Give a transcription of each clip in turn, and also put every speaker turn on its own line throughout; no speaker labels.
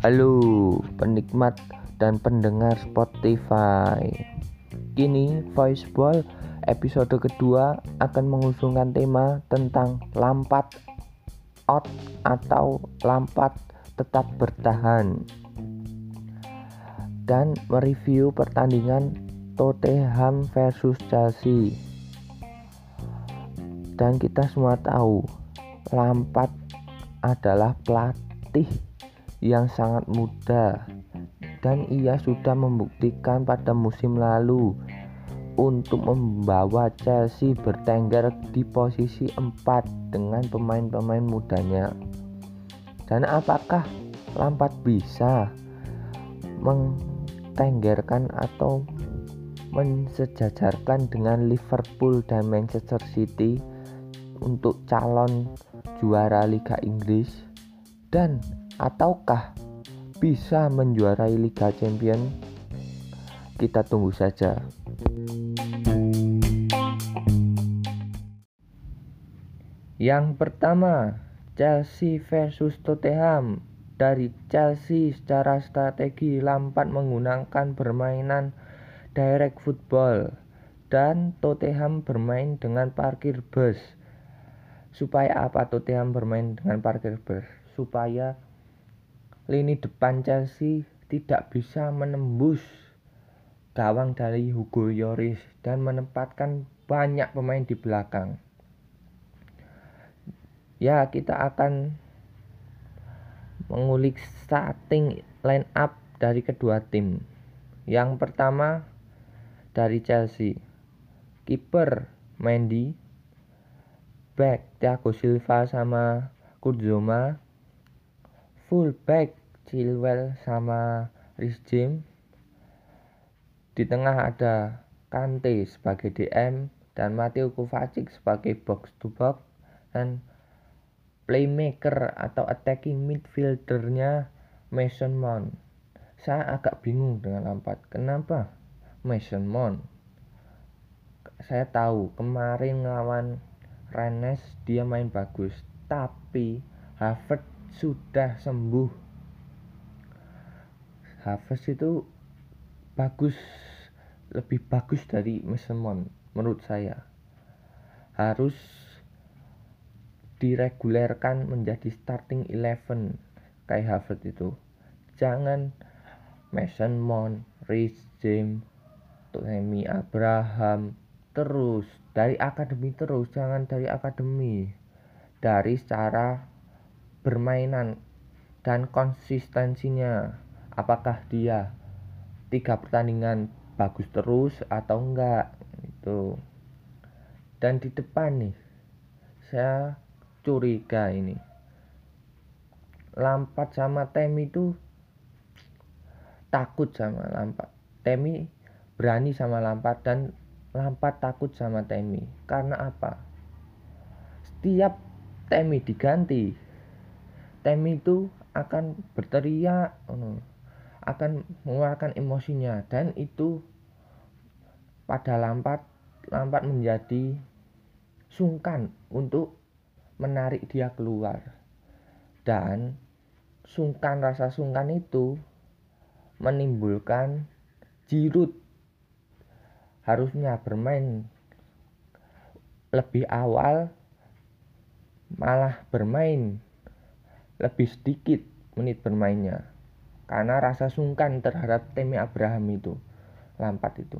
Halo penikmat dan pendengar Spotify. Kini Voice Ball episode kedua akan mengusungkan tema tentang lampat out atau lampat tetap bertahan. Dan mereview pertandingan Tottenham versus Chelsea. Dan kita semua tahu Lampard adalah pelatih yang sangat muda dan ia sudah membuktikan pada musim lalu untuk membawa Chelsea bertengger di posisi 4 dengan pemain-pemain mudanya. Dan apakah Lampard bisa mentenggerkan atau mensejajarkan dengan Liverpool dan Manchester City untuk calon juara Liga Inggris dan ataukah bisa menjuarai Liga Champion? Kita tunggu saja. Yang pertama, Chelsea versus Tottenham. Dari Chelsea secara strategi Lampard menggunakan permainan direct football dan Tottenham bermain dengan parkir bus supaya apa Tottenham bermain dengan parkir bus supaya lini depan Chelsea tidak bisa menembus gawang dari Hugo Lloris dan menempatkan banyak pemain di belakang. Ya, kita akan mengulik starting line up dari kedua tim. Yang pertama dari Chelsea, kiper Mendy, back. Thiago Silva sama Kudzoma full back Chilwell sama Rhys James. Di tengah ada Kante sebagai DM dan Mateo Kovacic sebagai box to box dan playmaker atau attacking midfieldernya Mason Mount. Saya agak bingung dengan Lampard kenapa Mason Mount? Saya tahu kemarin lawan Rennes dia main bagus tapi Harvard sudah sembuh. Harvard itu bagus lebih bagus dari Mason menurut saya. Harus diregulerkan menjadi starting eleven kayak Harvard itu. Jangan Mason Mount, Rhys James, Tony Abraham terus dari akademi terus jangan dari akademi. Dari secara bermainan dan konsistensinya. Apakah dia tiga pertandingan bagus terus atau enggak itu dan di depan nih saya curiga ini. Lampat sama Temi itu takut sama Lampat Temi berani sama Lampat dan Lampard takut sama Temi. Karena apa? Setiap Temi diganti, Temi itu akan berteriak, akan mengeluarkan emosinya dan itu pada Lampard Lampard menjadi sungkan untuk menarik dia keluar dan sungkan rasa sungkan itu menimbulkan jirut harusnya bermain lebih awal malah bermain lebih sedikit menit bermainnya. Karena rasa sungkan terhadap Temi Abraham itu lampat itu.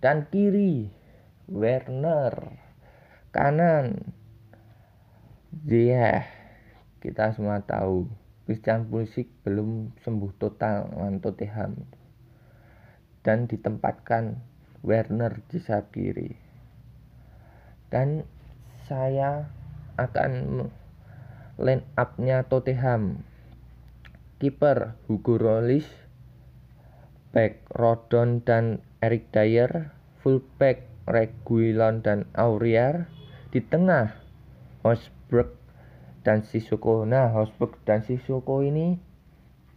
Dan kiri Werner. Kanan dia yeah, kita semua tahu Christian Pulisic belum sembuh total lawan Tottenham dan ditempatkan Werner di sayap kiri. Dan saya akan line up-nya Tottenham. Kiper Hugo Rollis, back Rodon dan Eric Dyer, fullback Reguilon dan Aurier, di tengah Hosberg dan Sissoko. Nah, Hosberg dan Sissoko ini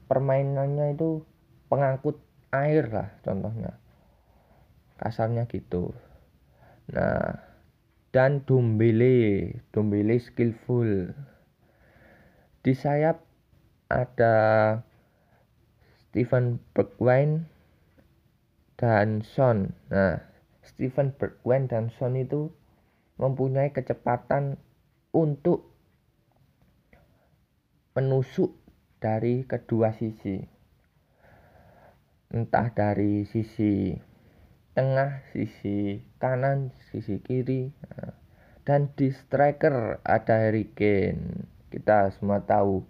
permainannya itu pengangkut air lah contohnya. Kasarnya gitu. Nah dan Dombele. Dombele skillful. Di sayap ada Stephen Bergwijn dan Son. Nah Stephen Bergwijn dan Son itu mempunyai kecepatan untuk menusuk dari kedua sisi entah dari sisi tengah sisi kanan sisi kiri. Dan di striker ada Harry Kane. Kita semua tahu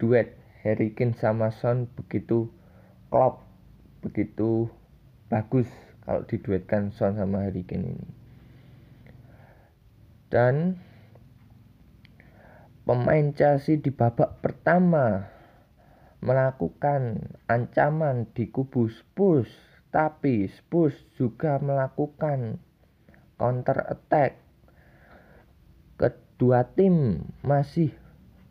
duet Harry Kane sama Son begitu klop begitu bagus kalau diduetkan Son sama Harry Kane ini. Dan pemain Chelsea di babak pertama melakukan ancaman di kubu Spurs tapi Spurs juga melakukan counter attack. Kedua tim masih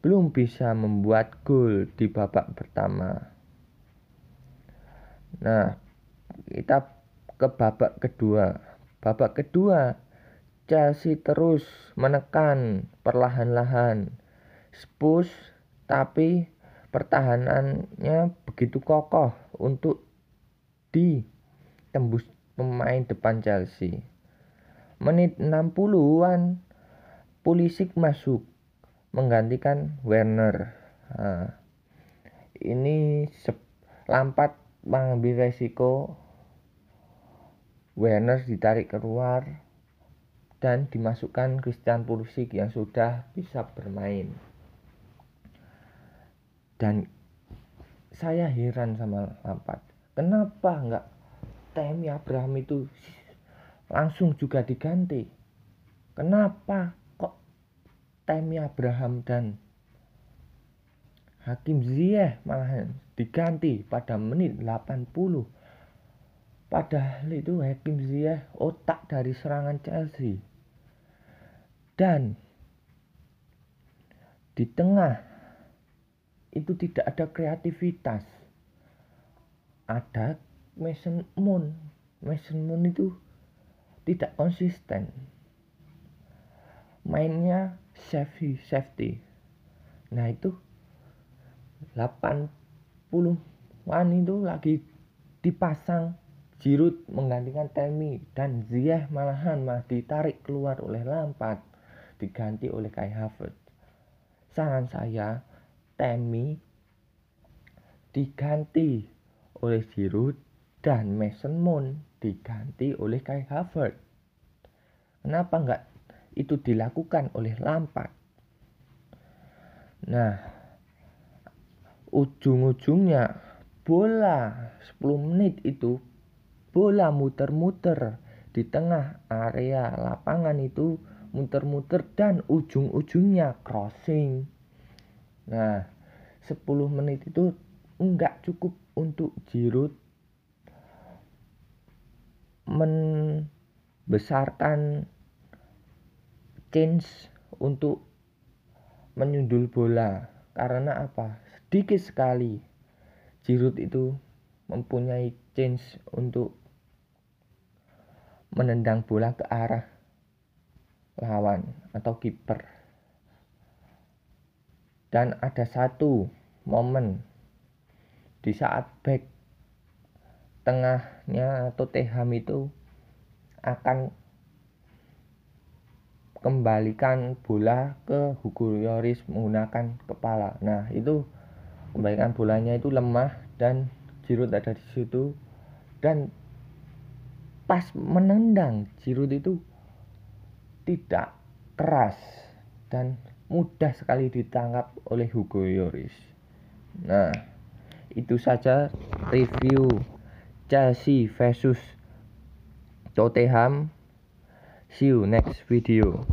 belum bisa membuat gol di babak pertama. Nah kita ke babak kedua. Babak kedua Chelsea terus menekan perlahan-lahan. Spurs tapi pertahanannya begitu kokoh untuk ditembus pemain depan Chelsea. Menit 60-an Pulisic masuk menggantikan Werner. Nah, ini Lampat mengambil resiko Werner ditarik keluar dan dimasukkan Christian Pulisic yang sudah bisa bermain dan saya heran sama Lampard kenapa nggak Temi Abraham itu langsung juga diganti? Kenapa kok Temi Abraham dan Hakim Ziyech malah diganti pada menit 80 padahal itu Hakim Ziyech otak dari serangan Chelsea. Dan di tengah itu tidak ada kreativitas. Ada Mason Moon. Mason Moon itu tidak konsisten. Mainnya safety safety. Nah itu 80 wan itu lagi dipasang. Giroud menggantikan Temi dan Ziyech malahan malah ditarik keluar oleh Lampard diganti oleh Kai Havertz. Saran saya Temi diganti oleh Giroud dan Mason Mount diganti oleh Kai Havertz. Kenapa enggak itu dilakukan oleh Lampard? Nah, ujung-ujungnya bola 10 menit itu bola muter-muter di tengah area lapangan itu muter-muter dan ujung-ujungnya crossing Nah, 10 menit itu enggak cukup untuk Giroud membesarkan change untuk menyundul bola. Karena apa? Sedikit sekali Giroud itu mempunyai change untuk menendang bola ke arah lawan atau kiper dan ada satu momen di saat back tengahnya Tottenham itu akan kembalikan bola ke Hugo Lloris menggunakan kepala. Nah, itu kembalikan bolanya itu lemah dan Giroud ada di situ dan pas menendang Giroud itu tidak keras dan mudah sekali ditangkap oleh Hugo Yoris. Nah, itu saja review Chelsea versus Tottenham. See you next video.